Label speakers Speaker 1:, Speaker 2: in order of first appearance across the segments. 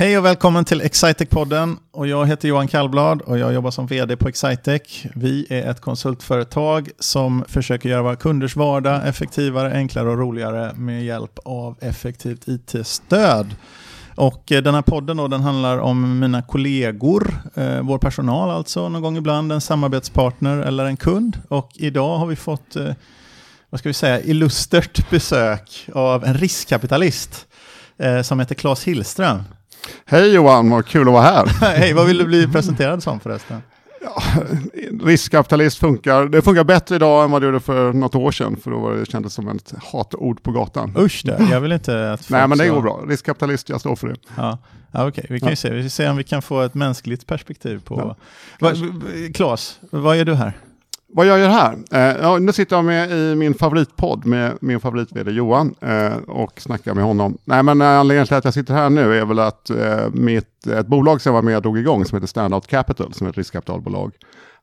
Speaker 1: Hej och välkommen till Excitec-podden. Och jag heter Johan Kallblad och jag jobbar som vd på Excitec. Vi är ett konsultföretag som försöker göra våra kunders vardag effektivare, enklare och roligare med hjälp av effektivt it-stöd. Och eh, den här podden då, den handlar om mina kollegor, eh, vår personal alltså, någon gång ibland en samarbetspartner eller en kund. Och idag har vi fått, eh, vad ska vi säga, illustert besök av en riskkapitalist eh, som heter Claes Hillström.
Speaker 2: Hej Johan, vad kul att vara här.
Speaker 1: Hej, vad vill du bli presenterad som förresten?
Speaker 2: Ja, riskkapitalist funkar, det funkar bättre idag än vad det gjorde för något år sedan, för då var det kändes som ett hatord på gatan.
Speaker 1: Usch det, jag vill inte att
Speaker 2: Nej men det går bra, riskkapitalist, jag står för det.
Speaker 1: Ja, ja okej, vi kan ju se, vi se om vi kan få ett mänskligt perspektiv på... Ja. Va, Klas, vad är du här?
Speaker 2: Vad jag gör här? Eh, ja, nu sitter jag med i min favoritpodd med min favoritvd Johan eh, och snackar med honom. Nej, men anledningen till att jag sitter här nu är väl att eh, mitt, ett bolag som jag var med och drog igång som heter Standout Capital, som är ett riskkapitalbolag,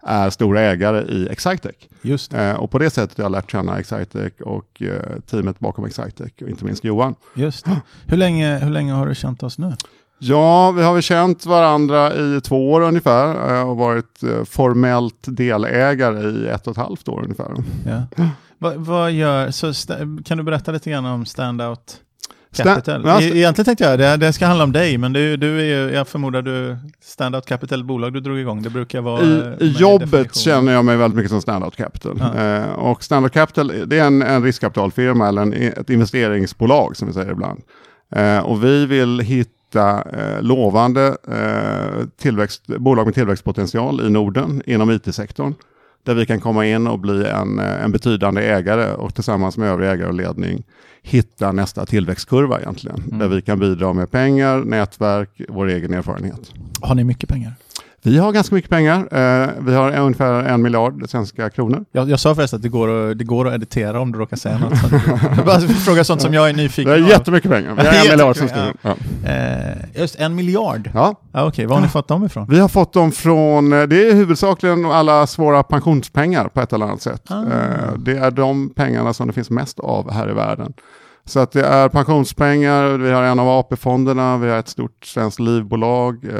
Speaker 2: är stora ägare i Excitec.
Speaker 1: Just
Speaker 2: eh, och på det sättet har jag lärt känna Excitec och eh, teamet bakom Excitec, och inte minst Johan.
Speaker 1: Just det. Hur länge, hur länge har du känt oss nu?
Speaker 2: Ja, vi har väl känt varandra i två år ungefär eh, och varit eh, formellt delägare i ett och ett halvt år ungefär.
Speaker 1: Ja. vad, vad gör, så kan du berätta lite grann om Standout Capital? Sta Egentligen tänkte jag det, det ska handla om dig, men du, du är ju, jag förmodar du Standout Capital bolag du drog igång, det brukar vara...
Speaker 2: I, jobbet känner jag mig väldigt mycket som Standout Capital. Ja. Eh, och Standout Capital, det är en, en riskkapitalfirma eller en, ett investeringsbolag som vi säger ibland. Eh, och vi vill hitta hitta eh, lovande eh, tillväxt, bolag med tillväxtpotential i Norden inom it-sektorn. Där vi kan komma in och bli en, eh, en betydande ägare och tillsammans med övrig ägare och ledning hitta nästa tillväxtkurva egentligen. Mm. Där vi kan bidra med pengar, nätverk, vår egen erfarenhet.
Speaker 1: Har ni mycket pengar?
Speaker 2: Vi har ganska mycket pengar. Eh, vi har ungefär en miljard svenska kronor.
Speaker 1: Jag, jag sa förresten att det går, att, det går att editera om du råkar säga något. jag bara frågar sånt som jag är nyfiken
Speaker 2: på. Det är jättemycket pengar. Vi har en miljard svenska
Speaker 1: ja. ja. Eh, just en miljard?
Speaker 2: Ja.
Speaker 1: ja Okej, okay. var har ni fått dem ifrån?
Speaker 2: Vi har fått dem från, eh, det är huvudsakligen alla svåra pensionspengar på ett eller annat sätt. Ah. Eh, det är de pengarna som det finns mest av här i världen. Så att det är pensionspengar, vi har en av AP-fonderna, vi har ett stort svenskt livbolag. Eh,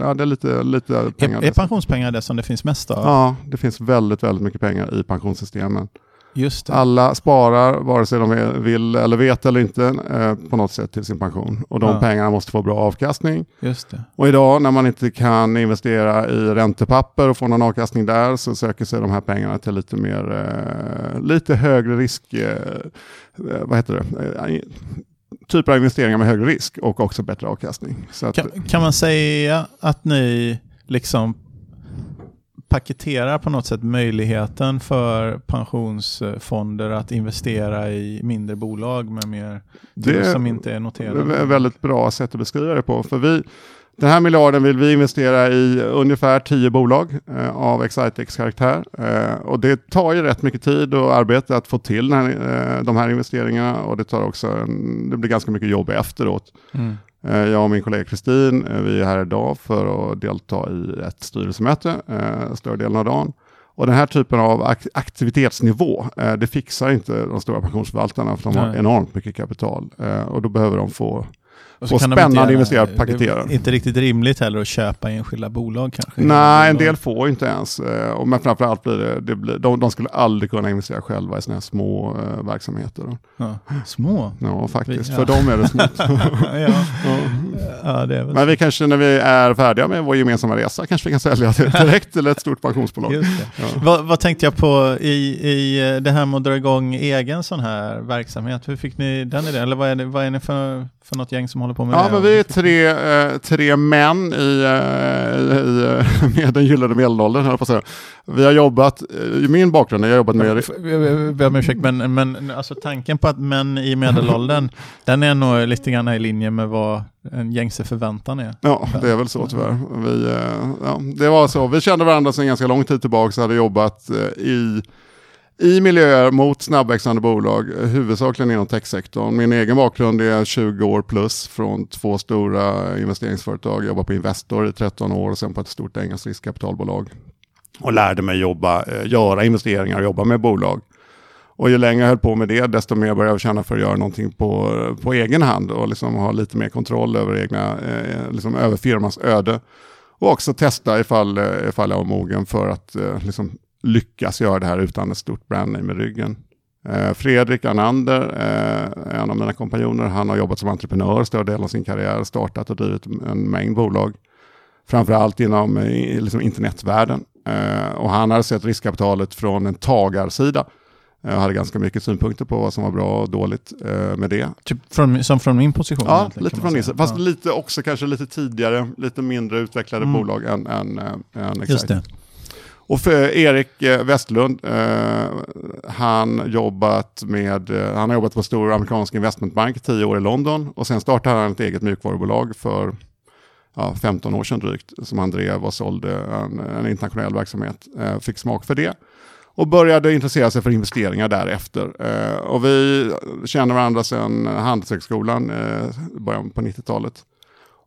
Speaker 2: ja, det är lite, lite pengar.
Speaker 1: Är, är pensionspengar det som det finns mest av?
Speaker 2: Ja, det finns väldigt, väldigt mycket pengar i pensionssystemen. Alla sparar, vare sig de vill eller vet eller inte, eh, på något sätt till sin pension. Och de ja. pengarna måste få bra avkastning. Och idag när man inte kan investera i räntepapper och få någon avkastning där så söker sig de här pengarna till lite mer, eh, lite högre risk, eh, vad heter det? Typer av investeringar med högre risk och också bättre avkastning.
Speaker 1: Att, kan, kan man säga att ni liksom paketerar på något sätt möjligheten för pensionsfonder att investera i mindre bolag med mer det som inte är noterade.
Speaker 2: Det är ett väldigt bra sätt att beskriva det på. För vi, den här miljarden vill vi investera i ungefär tio bolag eh, av Excitex karaktär. Eh, och det tar ju rätt mycket tid och arbete att få till här, eh, de här investeringarna och det tar också en, det blir ganska mycket jobb efteråt. Mm. Eh, jag och min kollega Kristin, eh, vi är här idag för att delta i ett styrelsemöte eh, större delen av dagen. Och den här typen av aktivitetsnivå, det fixar inte de stora pensionsförvaltarna för de har enormt mycket kapital. Och då behöver de få och spännande investerare paketerar.
Speaker 1: Det är inte riktigt rimligt heller att köpa enskilda bolag kanske?
Speaker 2: Nej, en del får inte ens. Eh, men framförallt blir det, det blir, de, de skulle aldrig kunna investera själva i sådana här små uh, verksamheter.
Speaker 1: Ja, små?
Speaker 2: Ja, faktiskt. Ja. För dem är det smått.
Speaker 1: ja. ja. ja det
Speaker 2: men vi kanske när vi är färdiga med vår gemensamma resa kanske vi kan sälja det direkt till ett stort pensionsbolag.
Speaker 1: Just det. Vad, vad, tänkte jag på i, i det här med att dra igång egen sån här verksamhet? Hur fick ni den idén? Eller vad är, det, vad är ni för, för något gäng som håller på med
Speaker 2: ja,
Speaker 1: det?
Speaker 2: Men vi är tre, eh, tre män i, eh, i, eh, med den gyllene medelåldern, höll på att säga. Vi har jobbat, i min bakgrund, jag har jobbat med...
Speaker 1: Jag ber om ursäkt, men, men alltså tanken på att män i medelåldern, den är nog lite grann i linje med vad en gängse förväntan är.
Speaker 2: Ja, det är väl så tyvärr. Vi, ja, det var så. Vi kände varandra sedan ganska lång tid tillbaka, så hade jobbat i i miljöer mot snabbväxande bolag, huvudsakligen inom techsektorn. Min egen bakgrund är 20 år plus från två stora investeringsföretag. Jag jobbade på Investor i 13 år och sen på ett stort engelskt riskkapitalbolag. Och lärde mig jobba, eh, göra investeringar och jobba med bolag. Och ju längre jag höll på med det, desto mer började jag känna för att göra någonting på, på egen hand och liksom ha lite mer kontroll över, egna, eh, liksom över firmans öde. Och också testa ifall, eh, ifall jag var mogen för att eh, liksom lyckas göra det här utan ett stort brandname i ryggen. Eh, Fredrik Arnander, eh, en av mina kompanjoner, han har jobbat som entreprenör större delen av sin karriär, startat och drivit en mängd bolag. Framförallt inom eh, liksom internetvärlden. Och han hade sett riskkapitalet från en tagarsida. Jag hade ganska mycket synpunkter på vad som var bra och dåligt med det.
Speaker 1: Typ från, som från min position?
Speaker 2: Ja, lite från min Fast ja. lite också kanske lite tidigare, lite mindre utvecklade mm. bolag än, än, än
Speaker 1: Just det.
Speaker 2: Och för Erik eh, Westlund, eh, han, jobbat med, eh, han har jobbat på stor amerikansk investmentbank tio år i London och sen startade han ett eget mjukvarubolag för ja, 15 år sedan drygt som han drev och sålde en, en internationell verksamhet. Eh, fick smak för det och började intressera sig för investeringar därefter. Eh, och vi känner varandra sedan Handelshögskolan, eh, början på 90-talet.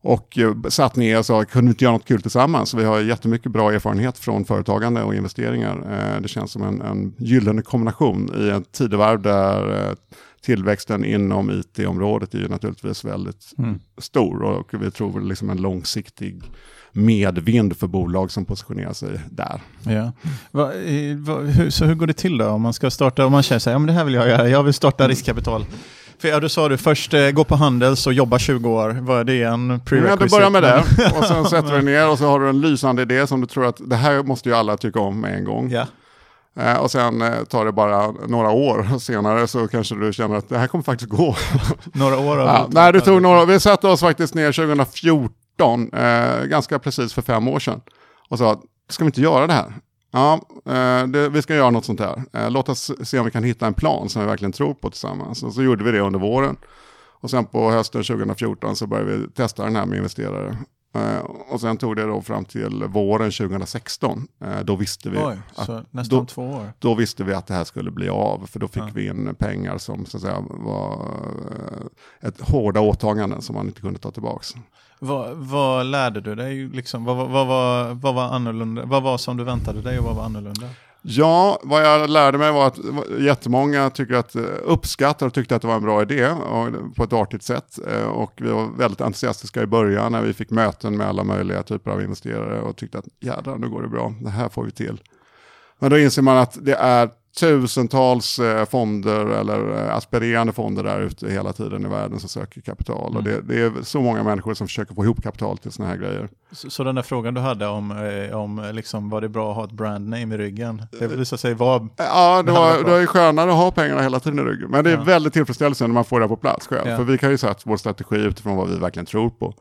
Speaker 2: Och eh, satt ner och sa, kunde vi inte göra något kul tillsammans? Vi har jättemycket bra erfarenhet från företagande och investeringar. Eh, det känns som en, en gyllene kombination i ett tidevarv där eh, tillväxten inom it-området är ju naturligtvis väldigt mm. stor och vi tror väl liksom en långsiktig medvind för bolag som positionerar sig där.
Speaker 1: Ja. Va, va, hur, så hur går det till då om man ska starta, om man känner sig, ja men det här vill jag göra, jag vill starta riskkapital. För ja, du sa du först eh, gå på Handels och jobba 20 år. Vad är det en prerequisite?
Speaker 2: Ja, du börjar med det och sen sätter du ner och så har du en lysande idé som du tror att det här måste ju alla tycka om med en gång.
Speaker 1: Ja.
Speaker 2: Eh, och sen eh, tar det bara några år senare så kanske du känner att det här kommer faktiskt gå.
Speaker 1: några år?
Speaker 2: Ja, nej, det tog några, vi satte oss faktiskt ner 2014, eh, ganska precis för fem år sedan. Och sa, ska vi inte göra det här? Ja, eh, det, vi ska göra något sånt här. Eh, låt oss se om vi kan hitta en plan som vi verkligen tror på tillsammans. Och så gjorde vi det under våren. Och sen på hösten 2014 så började vi testa den här med investerare. Uh, och sen tog det då fram till våren 2016. Uh, då visste vi
Speaker 1: Oj, att, nästan
Speaker 2: då,
Speaker 1: två år.
Speaker 2: Då visste vi att det här skulle bli av. För då fick ja. vi in pengar som så att säga, var uh, ett hårda åtaganden som man inte kunde ta tillbaka.
Speaker 1: Vad, vad lärde du dig? Liksom, vad, vad, vad, vad, var annorlunda? vad var som du väntade dig och vad var annorlunda?
Speaker 2: Ja, vad jag lärde mig var att jättemånga tycker att, eh, uppskattar och tyckte att det var en bra idé och, på ett artigt sätt. Eh, och vi var väldigt entusiastiska i början när vi fick möten med alla möjliga typer av investerare och tyckte att jädrar, nu går det bra, det här får vi till. Men då inser man att det är tusentals eh, fonder eller eh, aspirerande fonder där ute hela tiden i världen som söker kapital. Mm. Och det, det, är så många människor som försöker få ihop kapital till sådana här grejer.
Speaker 1: Så, så, den där frågan du hade om, eh, om liksom, var det bra att ha ett brand name i ryggen? Det visade sig vara...
Speaker 2: Ja, det, var, det är skönare att ha pengarna hela tiden i ryggen. Men det är ja. väldigt tillfredsställande när man får det på plats själv. Ja. För vi kan ju sätta vår strategi utifrån vad vi verkligen tror på.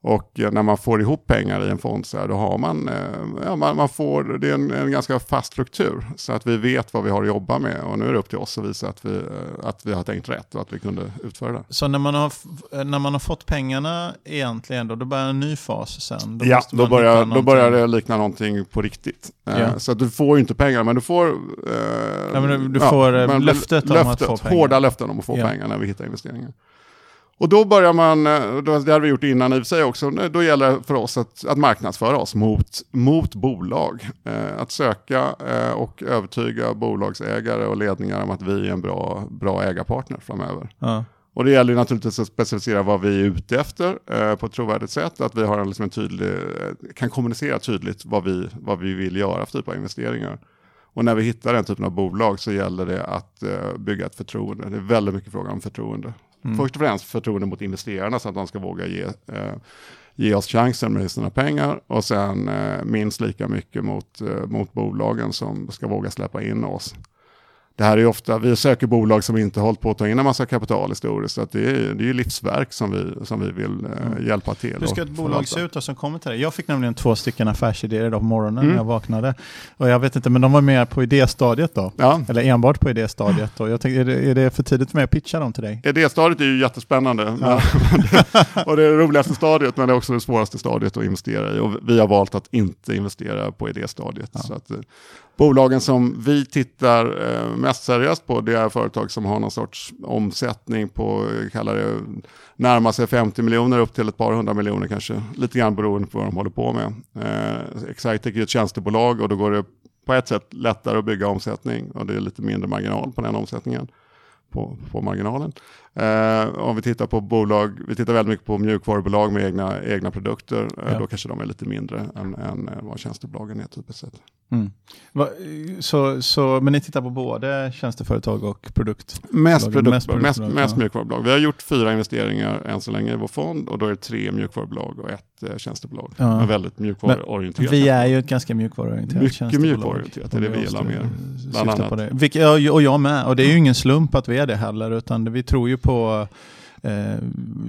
Speaker 2: Och när man får ihop pengar i en fond så här, då har man, eh, ja, man, man får, det är en, en, ganska fast struktur. Så att vi vet vad vi har att jobba med och nu är det upp till oss att visa att vi, eh, att vi har tänkt rätt och att vi kunde utföra det.
Speaker 1: Så när man har, när man har fått pengarna egentligen, då, då börjar en ny fas sen?
Speaker 2: Då ja, då börjar, då börjar det likna någonting på riktigt. Eh, ja. Så att du får ju inte pengar, men du får, eh,
Speaker 1: ja, men du får ja, löftet, löftet om att få pengar.
Speaker 2: Hårda löften om att få pengar när vi hittar investeringar. Och då börjar man, eh, det hade vi gjort innan i och för sig också, då gäller det för oss att, att marknadsföra oss mot, mot bolag. Eh, att söka eh, och övertyga bolagsägare och ledningar om att vi är en bra, bra ägarpartner framöver. Ja. Och det gäller naturligtvis att specificera vad vi är ute efter eh, på ett trovärdigt sätt. Att vi har en, liksom en tydlig, eh, kan kommunicera tydligt vad vi, vad vi vill göra för typ av investeringar. Och när vi hittar den typen av bolag så gäller det att eh, bygga ett förtroende. Det är väldigt mycket fråga om förtroende. Mm. Först och främst förtroende mot investerarna så att de ska våga ge, eh, ge oss chansen med sina pengar och sen eh, minst lika mycket mot, eh, mot bolagen som ska våga släppa in oss det här är ofta, vi söker bolag som inte hållit på att ta in en massa kapital historiskt. Så att det, är, det är livsverk som vi, som vi vill eh, mm. hjälpa till.
Speaker 1: Hur ska ett bolag se ut då, som kommer till dig? Jag fick nämligen två stycken affärsidéer idag på morgonen mm. när jag vaknade. Och jag vet inte, men de var mer på idéstadiet då? Ja. Eller enbart på idéstadiet. Och jag tänkte, är, det, är det för tidigt för mig att pitcha dem till dig?
Speaker 2: Idéstadiet är ju jättespännande. Ja. och det är det roligaste stadiet, men det är också det svåraste stadiet att investera i. Och vi har valt att inte investera på idéstadiet. Ja. Så att, eh, Bolagen som vi tittar eh, mest seriöst på det är företag som har någon sorts omsättning på, eh, kallar det, närmar sig 50 miljoner upp till ett par hundra miljoner kanske. Lite grann beroende på vad de håller på med. Eh, Excitec är ett tjänstebolag och då går det på ett sätt lättare att bygga omsättning och det är lite mindre marginal på den omsättningen på, på marginalen. Eh, om vi tittar på bolag, vi tittar väldigt mycket på mjukvarubolag med egna, egna produkter, eh,
Speaker 1: Ja.
Speaker 2: då kanske de är lite mindre än, än eh, vad tjänstebolagen är typiskt sett.
Speaker 1: Mm. Va, så, så, men ni tittar på både tjänsteföretag och produkt?
Speaker 2: Mest, produkt,
Speaker 1: mest
Speaker 2: mest, mest,
Speaker 1: produktbolag, ja.
Speaker 2: mjukvarubolag. Vi har gjort fyra investeringar än så länge i vår fond och då är det tre mjukvarubolag och ett eh, tjänstebolag.
Speaker 1: Ja.
Speaker 2: Men väldigt mjukvaruorienterat.
Speaker 1: Vi är ju ett ganska mjukvaruorienterat
Speaker 2: Mycket
Speaker 1: tjänstebolag.
Speaker 2: mjukvaruorienterat, det är det vi gillar mer, bland annat.
Speaker 1: På det. Vilket, ja, och jag med. Och det är ju ingen slump att vi är det heller, utan vi tror ju på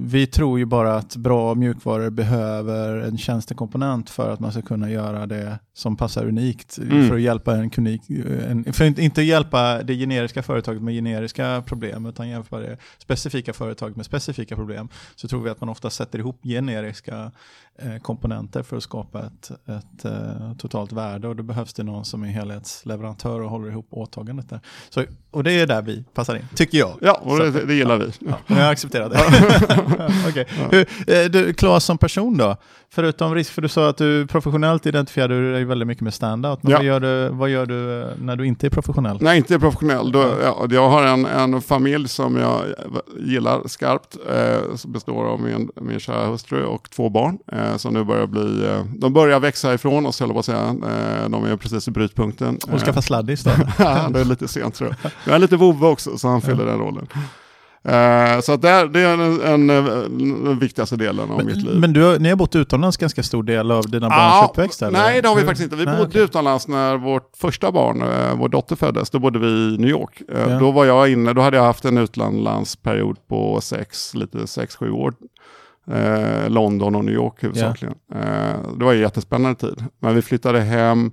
Speaker 1: vi tror ju bara att bra mjukvaror behöver en tjänstekomponent för att man ska kunna göra det som passar unikt.
Speaker 2: Mm.
Speaker 1: För att hjälpa en unik, en, för inte hjälpa det generiska företaget med generiska problem, utan hjälpa det specifika företaget med specifika problem. Så tror vi att man ofta sätter ihop generiska eh, komponenter för att skapa ett, ett eh, totalt värde och då behövs det någon som är helhetsleverantör och håller ihop åtagandet där. Så, och det är där vi passar in, tycker jag.
Speaker 2: Ja, och det, det gillar vi.
Speaker 1: Ja, men jag accepterar det. Okej. Hur, eh, du, Claes som person då? Förutom risk, för du sa att du professionellt identifierar du dig väldigt mycket med standout. Men
Speaker 2: Ja.
Speaker 1: vad, gör du, vad gör du eh, när du inte är professionell?
Speaker 2: Nej, inte professionell. Då, ja, jag har en, en familj som jag gillar skarpt. Eh, som består av min, min kära hustru och två barn. Eh, som nu börjar bli, eh, de börjar växa ifrån oss, höll jag på att säga. Eh, de är precis i brytpunkten.
Speaker 1: Och skaffa sladdis då?
Speaker 2: Det är lite sent tror jag. Jag är lite vovve också, så han fyller den rollen. Eh, så att det, är, det är en, en, en, den viktigaste delen av mitt liv.
Speaker 1: Men, men du, har- ni har bott utomlands ganska stor del av dina barns uppväxt? Eller?
Speaker 2: Nej, det har vi
Speaker 1: Hur?
Speaker 2: faktiskt inte. Vi
Speaker 1: Nej,
Speaker 2: bodde
Speaker 1: okej.
Speaker 2: utomlands när vårt första barn, eh, vår dotter föddes. Då bodde vi i New York. Eh,
Speaker 1: Ja.
Speaker 2: Då var jag inne, då hade jag haft en utlandsperiod på sex, lite sex, sju år. Eh, London och New York huvudsakligen. Eh, det var en jättespännande tid. Men vi flyttade hem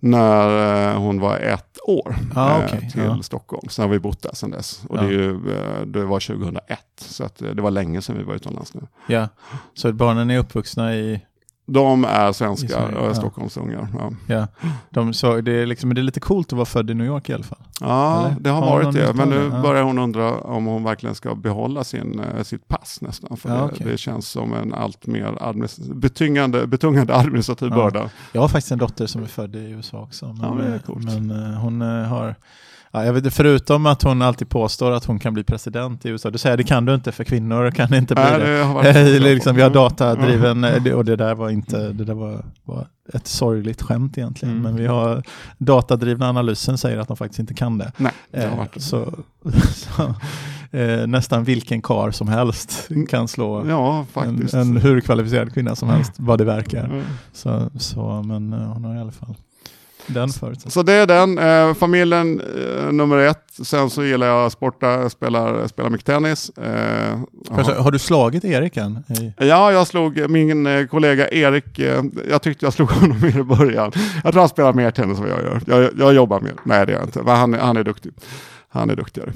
Speaker 2: när eh, hon var ett år
Speaker 1: Ah,
Speaker 2: eh,
Speaker 1: okej,
Speaker 2: till
Speaker 1: ja.
Speaker 2: Stockholm. Sen har vi bott där sedan dess. Och
Speaker 1: Ja.
Speaker 2: det, är ju, eh, det var 2001, så det var länge sedan vi var utomlands nu.
Speaker 1: Ja, så barnen är uppvuxna i...
Speaker 2: De är svenskar
Speaker 1: Sverige,
Speaker 2: och är
Speaker 1: ja.
Speaker 2: Stockholmsungar. Ja.
Speaker 1: Ja, de, så det, är liksom, det är lite coolt att vara född i New York i alla fall.
Speaker 2: Ja,
Speaker 1: Eller?
Speaker 2: det har
Speaker 1: Har
Speaker 2: varit det. Men nu börjar hon undra om hon verkligen ska behålla sin, eh, sitt pass nästan. För
Speaker 1: Ja,
Speaker 2: det,
Speaker 1: okej.
Speaker 2: det känns som en allt mer betungande, betungande administrativ börda.
Speaker 1: Jag har faktiskt en dotter som är född i USA också. Men,
Speaker 2: men
Speaker 1: eh, eh, hon eh, har... Ja, jag vet, förutom att hon alltid påstår att hon kan bli president i USA. Du säger det kan du inte för kvinnor kan inte bli
Speaker 2: Nej,
Speaker 1: det.
Speaker 2: det
Speaker 1: Eh, liksom, vi har datadriven, eh, och det där var inte, det där var, var ett sorgligt skämt egentligen.
Speaker 2: Mm.
Speaker 1: Men vi har datadrivna analysen säger att de faktiskt inte kan det.
Speaker 2: Nej, det har
Speaker 1: Eh,
Speaker 2: varit
Speaker 1: så, så eh, nästan vilken kar som helst kan slå
Speaker 2: Ja,
Speaker 1: en, en hur kvalificerad kvinna som helst, vad det verkar.
Speaker 2: Mm.
Speaker 1: Så, så, men eh, hon har i alla fall den förutsättningen.
Speaker 2: Så det är den. Eh, familjen eh, nummer ett. Sen så gillar jag att sporta, spelar, spelar mycket tennis. Eh, jaha.
Speaker 1: har du slagit Erik än?
Speaker 2: Ja, jag slog min eh, kollega Erik, eh, jag tyckte jag slog honom i början. Jag tror han spelar mer tennis än vad jag gör. Jag, jag jobbar mer. Nej, det gör jag inte. Men han, han är duktig. Han är duktigare.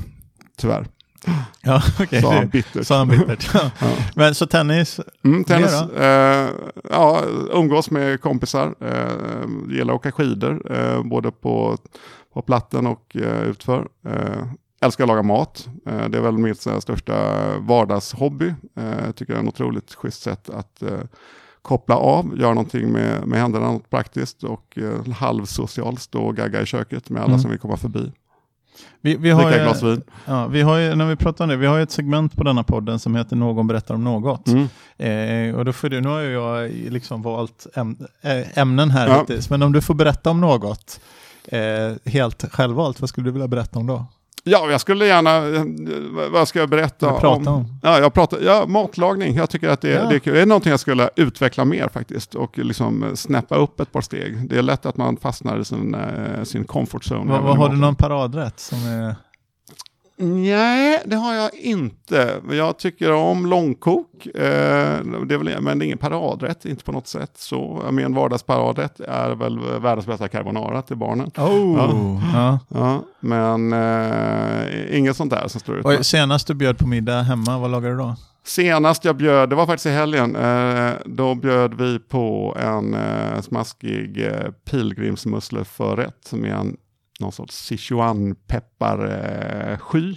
Speaker 2: Tyvärr.
Speaker 1: Ja, okej.
Speaker 2: Sa han bittert.
Speaker 1: Sa han bittert. Ja.
Speaker 2: Ja.
Speaker 1: Men så tennis,
Speaker 2: Mm, tennis. Eh, ja, umgås med kompisar. Eh, gillar att åka skidor. Eh, både på, på platten och eh, utför. Eh, älskar att laga mat. Eh, det är väl mitt så här, största vardagshobby. Eh, tycker det är en otroligt schysst sätt att eh, koppla av, göra någonting med, med händerna, något praktiskt och eh, halvsocialt stå och gagga i köket med alla
Speaker 1: Mm.
Speaker 2: som vill komma förbi.
Speaker 1: Vi, vi, har
Speaker 2: Dricka glas vin.
Speaker 1: ja, vi har ju, när vi pratar om det, vi har ett segment på denna podden som heter Någon berättar om något.
Speaker 2: Mm.
Speaker 1: Eh, och då får du, nu har jag liksom valt äm, äh, ämnen här
Speaker 2: Ja.
Speaker 1: hittills, men om du får berätta om något eh, helt självvalt, vad skulle du vilja berätta om då?
Speaker 2: Ja, jag skulle gärna, eh, vad ska jag berätta
Speaker 1: prata om?
Speaker 2: Ja, jag pratar, ja, matlagning. Jag tycker att det,
Speaker 1: Ja.
Speaker 2: det är kul. Det är någonting jag skulle utveckla mer faktiskt och liksom snäppa upp ett par steg. Det är lätt att man fastnar i sin, eh, sin comfort zone.
Speaker 1: Vad, vad har du
Speaker 2: maten.
Speaker 1: någon paradrätt som är...
Speaker 2: Nej, det har jag inte. Jag tycker om långkok, eh, det väl, men det är ingen paradrätt, inte på något sätt. Så min vardagsparadrätt är väl världens bästa carbonara till barnen.
Speaker 1: Oh. Ja.
Speaker 2: Ja, men eh, inget sånt där som står ut.
Speaker 1: Och senast du bjöd på middag hemma, vad lagade du då?
Speaker 2: Senast jag bjöd, det var faktiskt i helgen, eh, då bjöd vi på en eh, smaskig eh, pilgrimsmussleförrätt med en, någon sorts Sichuan-pepparsky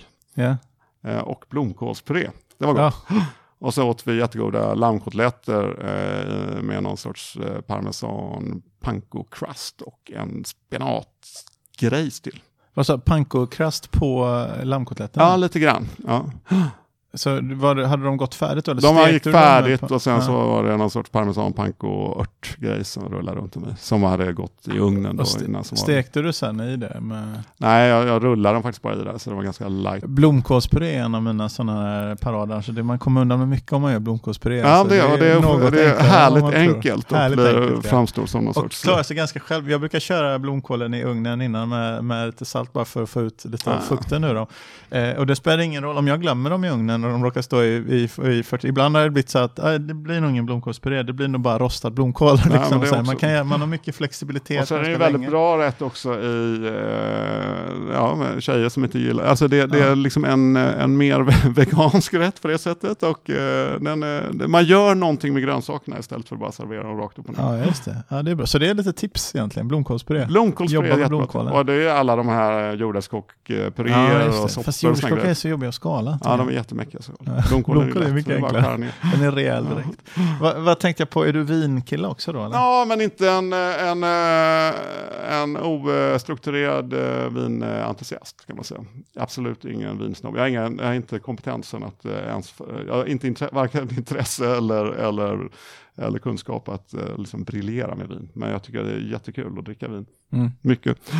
Speaker 2: eh, och blomkålspuré. Det var gott.
Speaker 1: Ja.
Speaker 2: Och så åt vi jättegoda lammkotletter eh, med någon sorts eh, parmesan panko crust och en spenatgrejs till.
Speaker 1: Vad sa pankokrast på lammkotletten?
Speaker 2: Ja, lite grann. Ja.
Speaker 1: Så var, hade de gått färdigt? Eller
Speaker 2: De gick färdigt och sen
Speaker 1: ja.
Speaker 2: så var det någon sorts parmesan panko och örtgrej som rullade runt i. Som hade gått i ugnen då
Speaker 1: Och ste-
Speaker 2: innan. Som var...
Speaker 1: Stekte du sen i det? Med...
Speaker 2: Nej, jag, jag rullade dem faktiskt bara i där så det var ganska light.
Speaker 1: Blomkålspuré är en av mina sådana här parader. Så det, man kommer undan med mycket om man gör blomkålspuré.
Speaker 2: Ja, det, och det, är,
Speaker 1: något
Speaker 2: det är härligt enkelt och
Speaker 1: Härligt
Speaker 2: blir,
Speaker 1: enkelt, ja.
Speaker 2: framstår som någon
Speaker 1: Och
Speaker 2: sorts...
Speaker 1: klarar sig ganska själv. Jag brukar köra blomkålen i ugnen innan med, med lite salt bara för att få ut lite av
Speaker 2: Ah.
Speaker 1: fukten ur dem. Eh, och det spelar ingen roll om jag glömmer dem i ugnen och de råkar stå i, i, i 40. Ibland har det blivit så att äh, det blir nog ingen blomkålspuré, det blir nog bara rostad blomkål.
Speaker 2: men
Speaker 1: liksom.
Speaker 2: också-
Speaker 1: man, kan, man har mycket flexibilitet.
Speaker 2: Och så är det ju väldigt
Speaker 1: länge.
Speaker 2: bra rätt också i eh, ja, tjejer som inte gillar, alltså det, det
Speaker 1: Ja.
Speaker 2: är liksom en, en mer vegansk rätt på det sättet och eh, den är, man gör någonting med grönsakerna istället för att bara servera dem rakt upp och ner.
Speaker 1: Ja, just det. Ja, det är bra. Så det är lite tips egentligen, blomkålspuré.
Speaker 2: Blomkålspuré är jättebra. Och det är alla de här jordärtskockpuréer och
Speaker 1: Fast
Speaker 2: soppor och såna
Speaker 1: jordgubbskocka är så jobbiga att skala.
Speaker 2: Ja, de är jättemäckiga. Så.
Speaker 1: Ja.
Speaker 2: Blomkål är,
Speaker 1: Blomkål mycket enklare. Den är rejäl direkt. Va, vad tänkte jag på, är du vinkille också då? Eller?
Speaker 2: Ja, men inte en, eh, en, eh, en ostrukturerad eh, vinentusiast kan man säga. Absolut ingen vinsnobb. Jag har, ingen, jag har inte kompetensen att ens, jag har inte intre, varken intresse eller, eller, eller kunskap att eh, liksom briljera med vin. Men jag tycker det är jättekul att dricka vin.
Speaker 1: Mm.
Speaker 2: Mycket.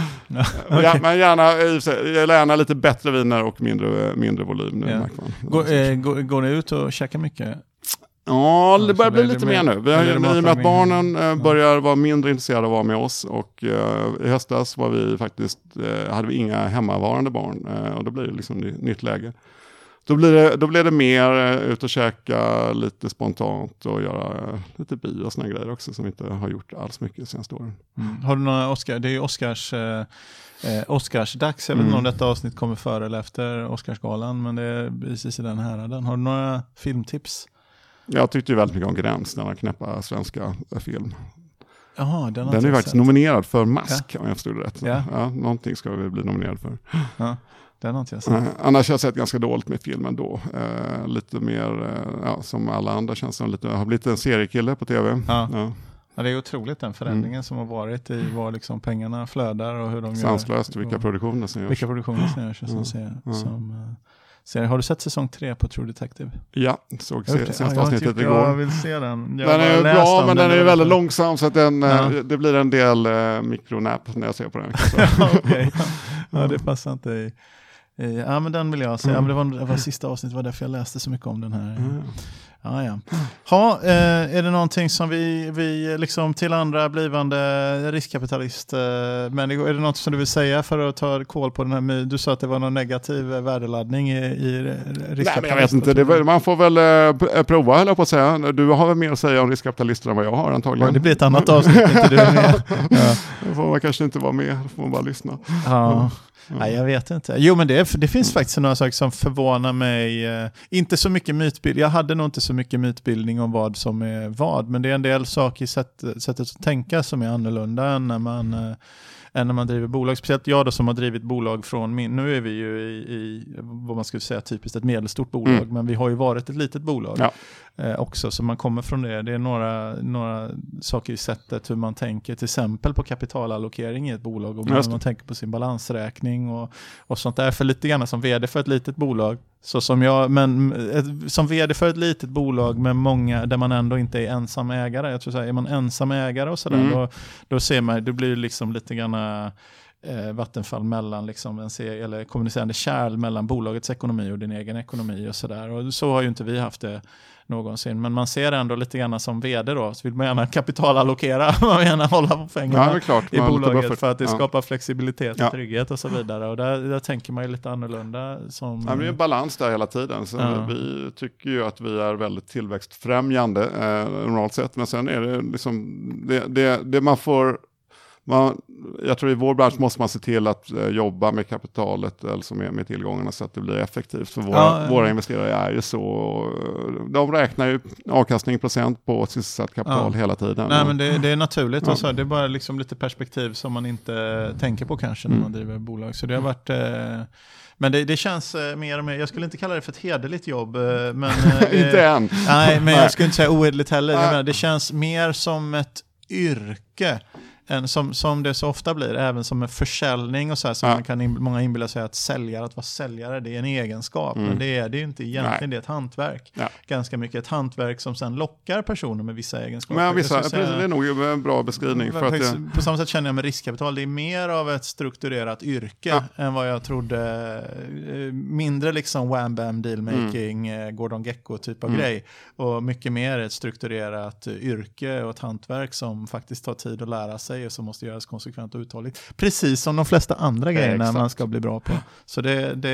Speaker 1: Ja,
Speaker 2: ja, men gärna, gärna lite bättre viner och mindre, mindre volym. Nu,
Speaker 1: Ja. Går, eh, går, går ni ut och käkar mycket?
Speaker 2: Ja, det börjar bli lite
Speaker 1: mer-
Speaker 2: mer nu. Vi har, I och med att barnen eh,
Speaker 1: Ja.
Speaker 2: börjar vara mindre intresserade av att vara med oss och eh, i höstas var vi faktiskt, eh, hade vi inga hemmavarande barn eh, och då blir det liksom ny, nytt läge. Då blir, det, då blir det mer eh, ut och käka lite spontant och göra eh, lite bio och såna grejer också som vi inte har gjort alls mycket senaste åren.
Speaker 1: Har du några Oscar, det är ju Oscars, eh, eh, Oscarsdags, jag vet inte
Speaker 2: Mm.
Speaker 1: om detta avsnitt kommer före eller efter Oscarsgalan, men det är precis i den häraden. Har du några filmtips?
Speaker 2: Jag tyckte ju väldigt mycket om Gräns, denna knäppa svenska film.
Speaker 1: Jaha, den har
Speaker 2: Den är ju faktiskt
Speaker 1: sett.
Speaker 2: nominerad för Mask om jag förstod det rätt.
Speaker 1: Ja.
Speaker 2: Ja, någonting ska vi bli nominerad för.
Speaker 1: Ja, den har inte jag sett.
Speaker 2: Eh, annars har jag sett ganska dåligt med filmen då. Eh, lite mer, eh, ja, som alla andra känns som lite, har blivit en seriekille på tv.
Speaker 1: Ja.
Speaker 2: Ja.
Speaker 1: Ja, det är otroligt den förändringen som har varit i var liksom pengarna flödar och hur de
Speaker 2: Sanslöst
Speaker 1: gör.
Speaker 2: vilka
Speaker 1: och
Speaker 2: produktioner som görs.
Speaker 1: vilka produktioner som görs. Som ser,
Speaker 2: ja.
Speaker 1: som, eh, ser. Har du sett säsong tre på True Detective?
Speaker 2: Ja, såg
Speaker 1: Jag
Speaker 2: se,
Speaker 1: det.
Speaker 2: senaste
Speaker 1: Ja, jag
Speaker 2: avsnittet
Speaker 1: gjort- Jag
Speaker 2: igår.
Speaker 1: vill se den. Jag
Speaker 2: Den är bra men den är ju
Speaker 1: det
Speaker 2: väldigt långsam så att den, eh,
Speaker 1: Ja.
Speaker 2: det blir en del eh, mikronap när jag ser på den. jag.
Speaker 1: Ja, okej. ja, det passar inte i, i... Ja, men den vill jag se. Ja, men det, var, det var sista avsnittet, var därför jag läste så mycket om den här.
Speaker 2: Mm.
Speaker 1: Ja, ja. Ha, eh, är det någonting som vi, vi liksom till andra blivande riskkapitalister, men är det något som du vill säga för att ta koll på den här, du sa att det var någon negativ eh, värdeladdning i, i riskkapitalister?
Speaker 2: Nej jag vet inte, det, man får väl eh, prova höll jag på att säga. Du har väl mer att säga om riskkapitalister än vad jag har
Speaker 1: Ja,
Speaker 2: antagligen.
Speaker 1: det blir ett annat avsnitt, inte du är med. Ja.
Speaker 2: Då får man kanske inte vara med, då får man bara lyssna.
Speaker 1: Ja.
Speaker 2: Ja.
Speaker 1: Nej, jag vet inte. Jo, men det, det finns faktiskt några saker som förvånar mig. Eh, inte så mycket mytbildning. Jag hade nog inte så mycket mytbildning om vad som är vad, men det är en del saker i sätt, sättet att tänka som är annorlunda än när man eh, än när man driver bolag. Speciellt jag då som har drivit bolag från min, nu är vi ju i, i vad man skulle säga typiskt ett medelstort bolag,
Speaker 2: Mm.
Speaker 1: men vi har ju varit ett litet bolag
Speaker 2: Ja.
Speaker 1: eh, också, så man kommer från det. Det är några, några saker i sättet hur man tänker, till exempel på kapitalallokering i ett bolag och hur man tänker på sin balansräkning och, och sånt där. För lite grann som vd för ett litet bolag, så som jag, men som vd för ett litet bolag med många, där man ändå inte är ensam ägare. Jag tror så här, är man ensam ägare och sådär,
Speaker 2: Mm.
Speaker 1: då, då ser man, det blir liksom lite grann eh, vattenfall mellan liksom en se- eller kommunicerande kärl mellan bolagets ekonomi och din egen ekonomi och sådär. Och så har ju inte vi haft det någonsin. Men man ser ändå lite grann som vd då, så vill man gärna kapitalallokera, man vill gärna hålla på
Speaker 2: Ja,
Speaker 1: pengarna
Speaker 2: det klart.
Speaker 1: i bolaget för att det
Speaker 2: ja.
Speaker 1: skapar flexibilitet och
Speaker 2: Ja.
Speaker 1: trygghet och så vidare. Och där, där tänker man ju lite annorlunda. Som,
Speaker 2: Ja, det är en balans där hela tiden. Så
Speaker 1: Ja.
Speaker 2: Vi tycker ju att vi är väldigt tillväxtfrämjande eh, normalt sett. Men sen är det liksom, det, det, det man får, man, jag tror i vår bransch måste man se till att eh, jobba med kapitalet, alltså med, med tillgångarna så att det blir effektivt. För våra,
Speaker 1: Ja, ja.
Speaker 2: våra investerare är ju så, de räknar ju avkastning procent på sysselsatt kapital
Speaker 1: Ja.
Speaker 2: hela tiden.
Speaker 1: Nej men det, det är naturligt, och så, det är bara liksom lite perspektiv som man inte tänker på kanske när
Speaker 2: Mm.
Speaker 1: man driver bolag. Så det har varit, eh, Men det, det känns eh, mer och mer, jag skulle inte kalla det för ett hederligt jobb. eh, Men,
Speaker 2: inte än.
Speaker 1: Nej, men jag skulle inte säga ohederligt heller. Menar, det känns mer som ett yrke. Än som, som det så ofta blir, även som en försäljning och så här, som
Speaker 2: Ja.
Speaker 1: man kan in, många inbillar sig att säljare, att vara säljare, det är en egenskap.
Speaker 2: Mm.
Speaker 1: Men det är det ju inte egentligen,
Speaker 2: Nej.
Speaker 1: det är ett hantverk.
Speaker 2: Ja.
Speaker 1: Ganska mycket ett hantverk som sen lockar personer med vissa egenskaper.
Speaker 2: Men vissa, precis, det är nog en bra beskrivning. För att det,
Speaker 1: På samma sätt känner jag med riskkapital, det är mer av ett strukturerat yrke
Speaker 2: Ja.
Speaker 1: än vad jag trodde. Eh, Mindre liksom wham bam dealmaking, eh, Gordon Gecko typ av
Speaker 2: Mm.
Speaker 1: grej. Och mycket mer ett strukturerat yrke och ett hantverk som faktiskt tar tid att lära sig och som måste göras konsekvent och uthålligt. Precis som de flesta andra grejerna
Speaker 2: exakt.
Speaker 1: man ska bli bra på. Så det, det,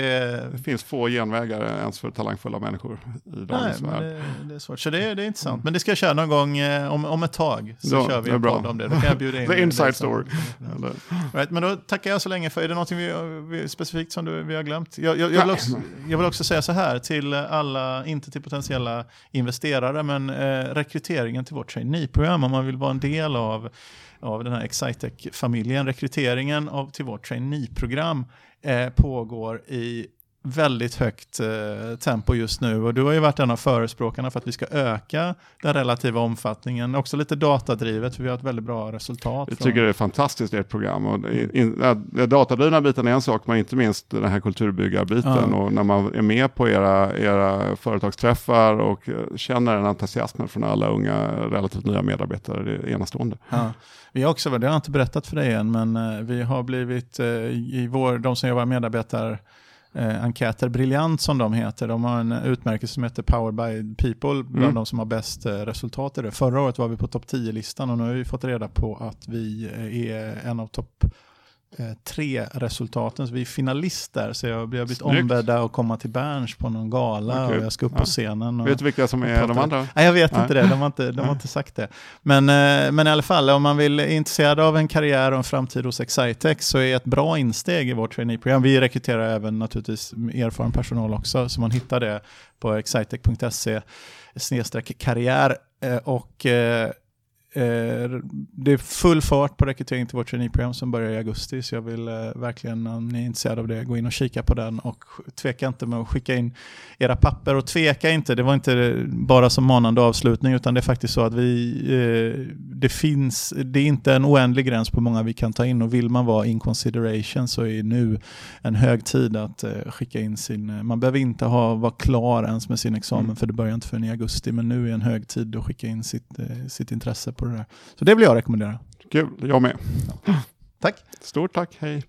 Speaker 2: det finns få genvägar ens för talangfulla människor i
Speaker 1: Nej,
Speaker 2: dagens
Speaker 1: men
Speaker 2: värld.
Speaker 1: det, det är svårt. Så det, det är intressant. Men det ska jag köra någon gång eh, om, om ett tag. Så
Speaker 2: Ja,
Speaker 1: kör vi en podd om det. Då kan jag bjuda in
Speaker 2: The inside story.
Speaker 1: Right, men då tackar jag så länge för, är det något vi, vi, specifikt som du, vi har glömt? Jag, jag, jag, vill också, jag vill också säga så här till alla, inte till potentiella investerare, men eh, rekryteringen till vårt trainee-program, om man vill vara en del av, av den här Excitec-familjen, rekryteringen av, till vårt trainee-program eh, pågår i väldigt högt eh, tempo just nu och du har ju varit en av förespråkarna för att vi ska öka den relativa omfattningen, också lite datadrivet för vi har ett väldigt bra resultat.
Speaker 2: jag
Speaker 1: från-
Speaker 2: tycker det är fantastiskt ert program. Och den datadrivna biten är en sak, men inte minst den här kulturbyggarbiten.
Speaker 1: Ja.
Speaker 2: Och när man är med på era, era företagsträffar och eh, känner en entusiasm från alla unga, relativt nya medarbetare, det är enastående.
Speaker 1: Ja. Vi har också, det har jag inte berättat för dig än, men eh, vi har blivit eh, i vår, de som jobbar medarbetar eh, enkäter, Briljant som de heter, de har en utmärkelse som heter Powered by People, bland
Speaker 2: Mm.
Speaker 1: de som har bäst eh, resultat i det. Förra året var vi på topp 10-listan och nu har vi fått reda på att vi eh, är en av topp tre resultaten, så vi är finalister. Så jag har blivit
Speaker 2: Snyggt.
Speaker 1: ombedda att komma till Berns på någon gala
Speaker 2: Okej.
Speaker 1: och jag ska upp
Speaker 2: Ja.
Speaker 1: på scenen. Och,
Speaker 2: Vet du vilka som är de andra?
Speaker 1: Nej, jag vet
Speaker 2: Nej.
Speaker 1: inte det, de har inte, de har inte sagt det. Men, eh, men i alla fall, om man vill är intresserad av en karriär och en framtid hos Excitex så är ett bra insteg i vårt traineeprogram. Vi rekryterar även naturligtvis erfaren personal också, så man hittar det på excitec.se karriär. Eh, Och eh, eh, det är full fart på rekrytering till vårt traineeprogram som börjar i augusti, så jag vill eh, verkligen, om ni är intresserade av det, gå in och kika på den och tveka inte med att skicka in era papper och tveka inte, det var inte bara som manande avslutning utan det är faktiskt så att vi, eh, det finns, det är inte en oändlig gräns på hur många vi kan ta in och vill man vara in consideration så är nu en hög tid att eh, skicka in sin, eh, man behöver inte ha, vara klar ens med sin examen
Speaker 2: Mm.
Speaker 1: för det börjar inte förrän i augusti men nu är en hög tid att skicka in sitt, eh, sitt intresse på det där. Så det vill jag rekommendera.
Speaker 2: Kul, jag med.
Speaker 1: Tack!
Speaker 2: Stort tack, hej.